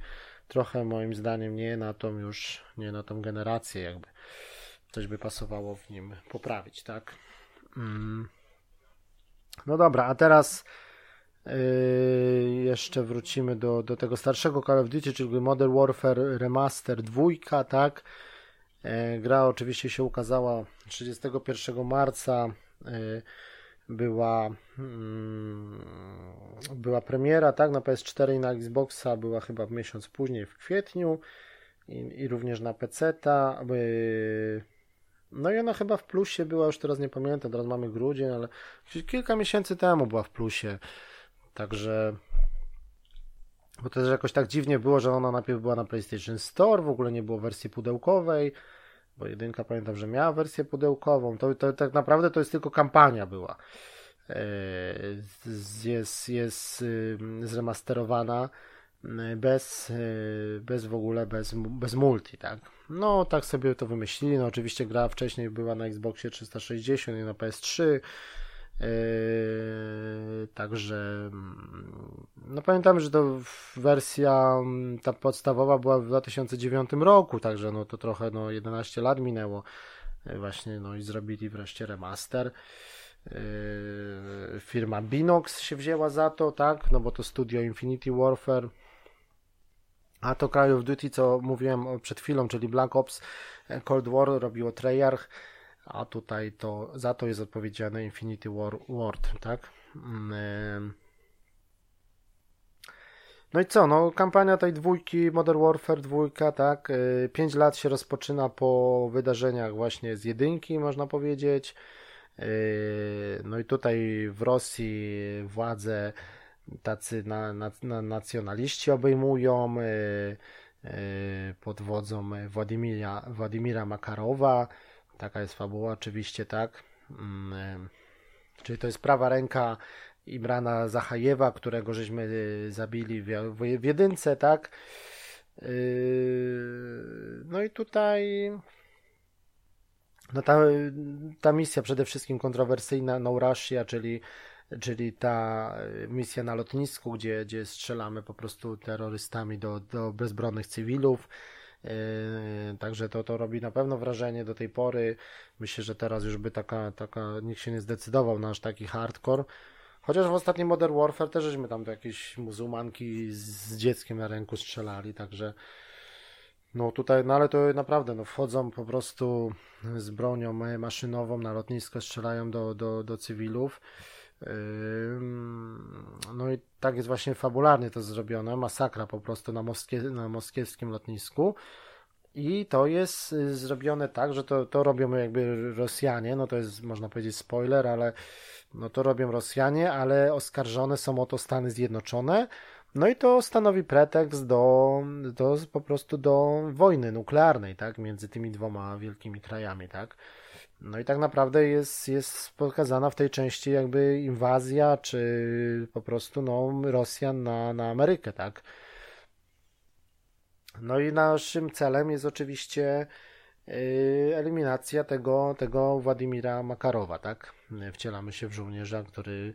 trochę moim zdaniem nie na tą już, nie na tą generację jakby coś by pasowało w nim poprawić, tak? Mm. No dobra, a teraz yy, jeszcze wrócimy do, do tego starszego Call of Duty, czyli Modern Warfare Remaster 2, tak? Yy, gra oczywiście się ukazała 31 marca. Yy, była mm, była premiera, tak, na PS4 i na Xboxa była chyba miesiąc później w kwietniu i, i również na PC-ta. Yy, no i ona chyba w plusie była, już teraz nie pamiętam, teraz mamy grudzień, ale kilka miesięcy temu była w plusie. Także. Bo też jakoś tak dziwnie było, że ona najpierw była na PlayStation Store, w ogóle nie było wersji pudełkowej, bo jedynka pamiętam, że miała wersję pudełkową. To, to tak naprawdę to jest tylko kampania była. Jest, jest zremasterowana bez, bez w ogóle, bez, bez multi, tak. No, tak sobie to wymyślili. No, oczywiście gra wcześniej była na Xboxie 360 i na PS3. Yy, także mm, no pamiętam, że to wersja mm, ta podstawowa była w 2009 roku, także no to trochę no 11 lat minęło yy, właśnie no i zrobili wreszcie remaster. Yy, firma Binox się wzięła za to, tak, no bo to studio Infinity Warfare a to Call of Duty, co mówiłem przed chwilą, czyli Black Ops e, Cold War robiło Treyarch, a tutaj to za to jest odpowiedzialne Infinity War Ward, tak? Mm, e, no i co, no kampania tej dwójki, Modern Warfare dwójka, tak? 5 e, lat się rozpoczyna po wydarzeniach właśnie z jedynki, można powiedzieć. No i tutaj w Rosji władze tacy na, na, na nacjonaliści obejmują y, y, pod wodzą Władimira, Władimira Makarowa. Taka jest fabuła oczywiście, tak. Mm, y, czyli to jest prawa ręka Imrana Zachajewa, którego żeśmy zabili w, w jedynce, tak. No i tutaj no ta, ta misja przede wszystkim kontrowersyjna, No Russia, czyli, czyli ta misja na lotnisku, gdzie, gdzie strzelamy po prostu terrorystami do, do bezbronnych cywilów. Yy, także to, to robi na pewno wrażenie do tej pory. Myślę, że teraz już by taka, taka nikt się nie zdecydował na aż taki hardcore. Chociaż w ostatnim Modern Warfare też żeśmy tam do jakieś muzułmanki z dzieckiem na ręku strzelali, także no tutaj, no ale to naprawdę, no wchodzą po prostu z bronią maszynową na lotnisko, strzelają do, do, do cywilów. No i tak jest właśnie fabularnie to zrobione. Masakra po prostu na, moskie, na moskiewskim lotnisku. I to jest y, zrobione tak, że to, to robią jakby Rosjanie, no to jest można powiedzieć spoiler, ale no to robią Rosjanie, ale oskarżone są o to Stany Zjednoczone. No i to stanowi pretekst do, do po prostu do wojny nuklearnej, tak, między tymi dwoma wielkimi krajami, tak. No i tak naprawdę jest, jest pokazana w tej części jakby inwazja, czy po prostu no, Rosjan na, na Amerykę, tak. No i naszym celem jest oczywiście yy, eliminacja tego, tego Władimira Makarowa, tak. Wcielamy się w żołnierza, który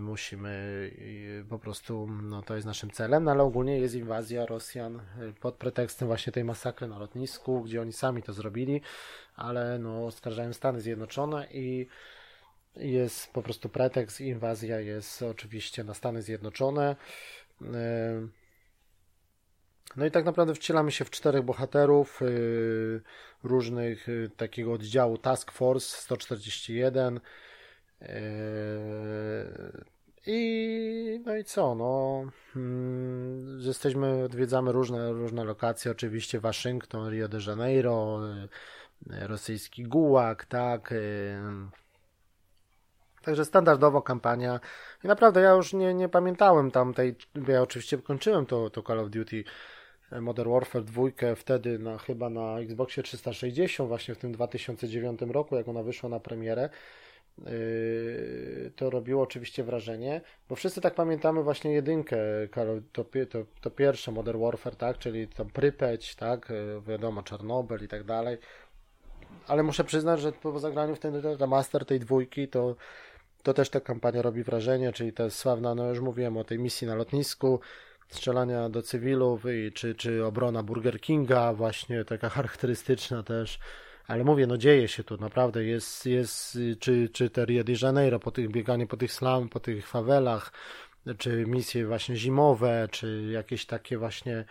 musimy yy, po prostu, no to jest naszym celem, no ale ogólnie jest inwazja Rosjan pod pretekstem właśnie tej masakry na lotnisku, gdzie oni sami to zrobili, ale no oskarżają Stany Zjednoczone i jest po prostu pretekst, inwazja jest oczywiście na Stany Zjednoczone. No i tak naprawdę wcielamy się w czterech bohaterów różnych takiego oddziału Task Force 141. Yy, I no i co, no hmm, jesteśmy, odwiedzamy różne, różne lokacje, oczywiście Waszyngton, Rio de Janeiro, yy, rosyjski Gułak, tak. Yy. Także standardowo kampania. I naprawdę ja już nie, nie pamiętałem tamtej, ja oczywiście kończyłem to, to Call of Duty Modern Warfare 2 wtedy na, chyba na Xboxie 360 właśnie w tym 2009 roku, jak ona wyszła na premierę. Yy, to robiło oczywiście wrażenie, bo wszyscy tak pamiętamy właśnie jedynkę, to, to, to pierwsze Modern Warfare, tak, czyli tam Prypeć, tak, yy, wiadomo, Czarnobyl i tak dalej, ale muszę przyznać, że po zagraniu w ten remaster tej dwójki, to, to też ta kampania robi wrażenie, czyli ta sławna, no już mówiłem o tej misji na lotnisku, strzelania do cywilów i czy, czy obrona Burger Kinga, właśnie taka charakterystyczna też. Ale mówię, no dzieje się tu, naprawdę jest, jest czy, czy te Rio de Janeiro, po tych bieganie po tych slam, po tych fawelach, czy misje właśnie zimowe, czy jakieś takie właśnie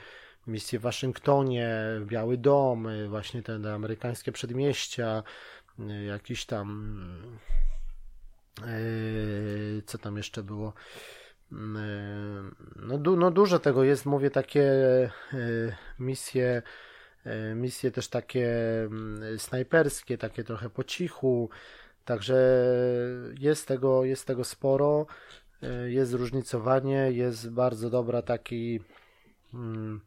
misje w Waszyngtonie, Biały Dom, właśnie te amerykańskie przedmieścia, jakiś tam, yy, co tam jeszcze było, Mm, no, du, no dużo tego jest, mówię, takie e, misje, misje też takie mm, snajperskie, takie trochę po cichu, także jest tego, jest tego sporo, e, jest zróżnicowanie, jest bardzo dobra taki mm,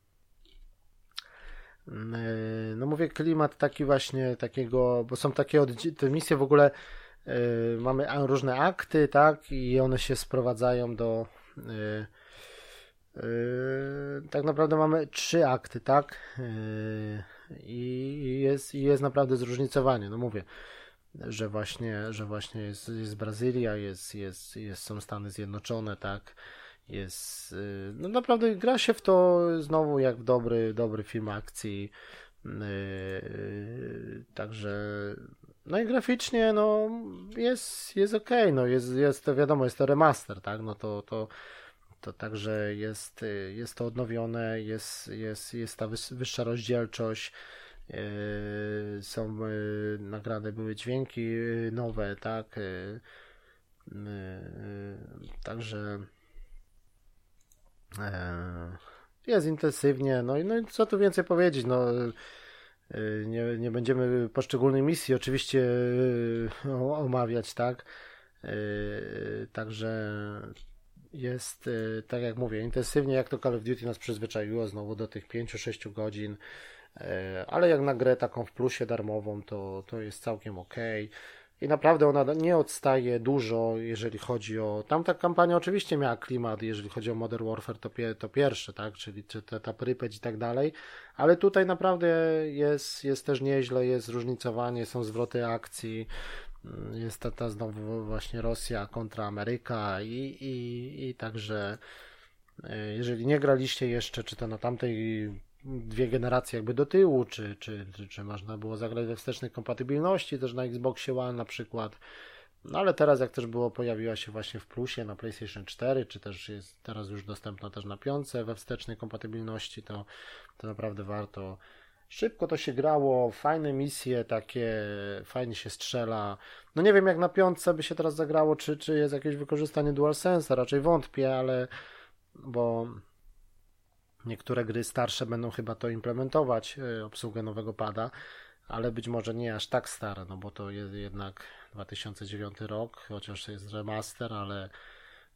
no mówię klimat taki właśnie takiego, bo są takie te misje w ogóle mamy różne akty, tak, i one się sprowadzają do tak naprawdę mamy trzy akty, tak? Yy, I jest, jest naprawdę zróżnicowanie. No mówię, że właśnie, że właśnie jest, jest Brazylia, jest, jest, jest, są Stany Zjednoczone, tak? Jest, no naprawdę gra się w to znowu jak dobry, dobry film akcji. Także no i graficznie, no, jest, jest ok, no, jest, jest to wiadomo, jest to remaster, tak, no to, to, to także jest, jest to odnowione, jest, jest, jest ta wyższa rozdzielczość, yy, są yy, nagrane były dźwięki nowe, tak, także jest intensywnie, no i no, co tu więcej powiedzieć, no, Y, nie, nie będziemy poszczególnej misji oczywiście y, omawiać, tak? Y, także jest, tak jak mówię, intensywnie, jak to Call of Duty nas przyzwyczaiło znowu do tych 5-6 godzin, ale jak na grę taką w plusie darmową, to, to jest całkiem ok. i naprawdę ona nie odstaje dużo, jeżeli chodzi o. Tamta kampania oczywiście miała klimat, jeżeli chodzi o Modern Warfare, to, pie, to pierwsze, tak? Czyli czy ta, ta Prypeć i tak dalej. Ale tutaj naprawdę jest, jest też nieźle, jest zróżnicowanie, są zwroty akcji. Jest ta, ta znowu właśnie Rosja kontra Ameryka i, i, i także e, jeżeli nie graliście jeszcze, czy to na tamtej dwie generacje jakby do tyłu, czy, czy, czy, czy można było zagrać we wstecznej kompatybilności też na Xboxie One na przykład. No ale teraz jak też było, pojawiła się właśnie w plusie na PlayStation 4, czy też jest teraz już dostępna też na piące we wstecznej kompatybilności, to, to naprawdę warto. Szybko to się grało, fajne misje takie, fajnie się strzela. No nie wiem jak na piątce by się teraz zagrało, czy, czy jest jakieś wykorzystanie DualSense, raczej wątpię, ale bo Niektóre gry starsze będą chyba to implementować, e, obsługę nowego pada, ale być może nie aż tak stare, no bo to jest jednak 2009 rok, chociaż jest remaster, ale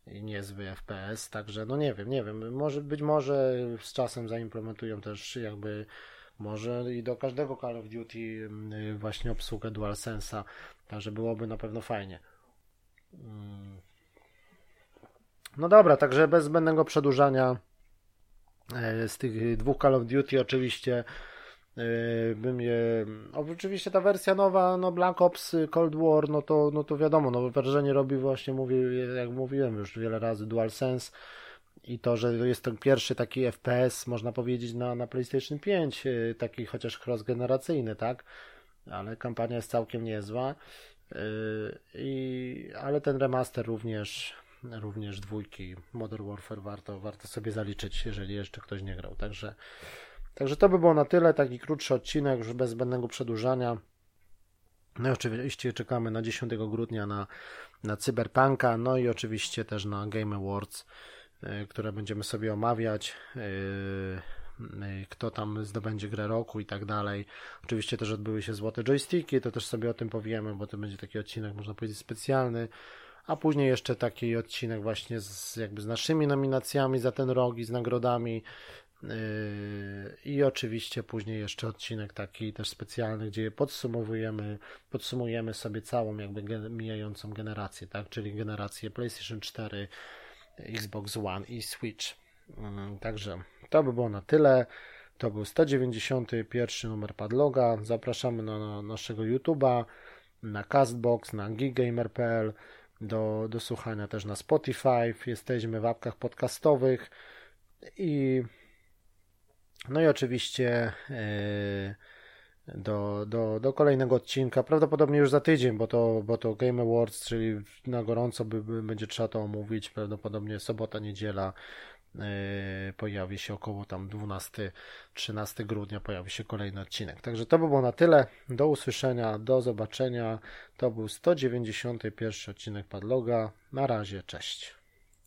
niezły FPS, także no nie wiem, nie wiem, może, być może z czasem zaimplementują też jakby może i do każdego Call of Duty mm, właśnie obsługę DualSense'a, także byłoby na pewno fajnie. Mm. No dobra, także bez zbędnego przedłużania E, z tych dwóch Call of Duty oczywiście e, bym je... Oczywiście ta wersja nowa, no Black Ops Cold War, no to, no to wiadomo, no wrażenie robi właśnie, mówię, jak mówiłem już wiele razy, DualSense i to, że jest ten pierwszy taki FPS, można powiedzieć, na, na PlayStation 5, e, taki chociaż cross-generacyjny, tak? Ale kampania jest całkiem niezła. I, ale ten remaster również również dwójki Modern Warfare warto, warto sobie zaliczyć, jeżeli jeszcze ktoś nie grał. Także, także to by było na tyle, taki krótszy odcinek, już bez zbędnego przedłużania. No i oczywiście czekamy na 10 grudnia na, na Cyberpunka, no i oczywiście też na Game Awards, które będziemy sobie omawiać e, e, kto tam zdobędzie grę roku i tak dalej. Oczywiście też odbyły się złote joysticki, to też sobie o tym powiemy, bo to będzie taki odcinek, można powiedzieć, specjalny a później jeszcze taki odcinek właśnie z, jakby z naszymi nominacjami za ten rok i z nagrodami. I oczywiście później jeszcze odcinek taki też specjalny, gdzie podsumowujemy, podsumujemy sobie całą jakby mijającą generację, tak? Czyli generację PlayStation 4, Xbox One i Switch. Yy, także to by było na tyle. To był 191 numer Padloga. Zapraszamy na, na naszego YouTube'a, na Castbox, na gigamer.pl do, do słuchania też na Spotify, jesteśmy w apkach podcastowych i no i oczywiście e, do, do, do kolejnego odcinka, prawdopodobnie już za tydzień, bo to, bo to Game Awards, czyli na gorąco by, by będzie trzeba to omówić, prawdopodobnie sobota, niedziela E, pojawi się około tam 12-13 grudnia pojawi się kolejny odcinek. Także to by było na tyle. Do usłyszenia, do zobaczenia. To był 191 odcinek Padloga. Na razie, cześć.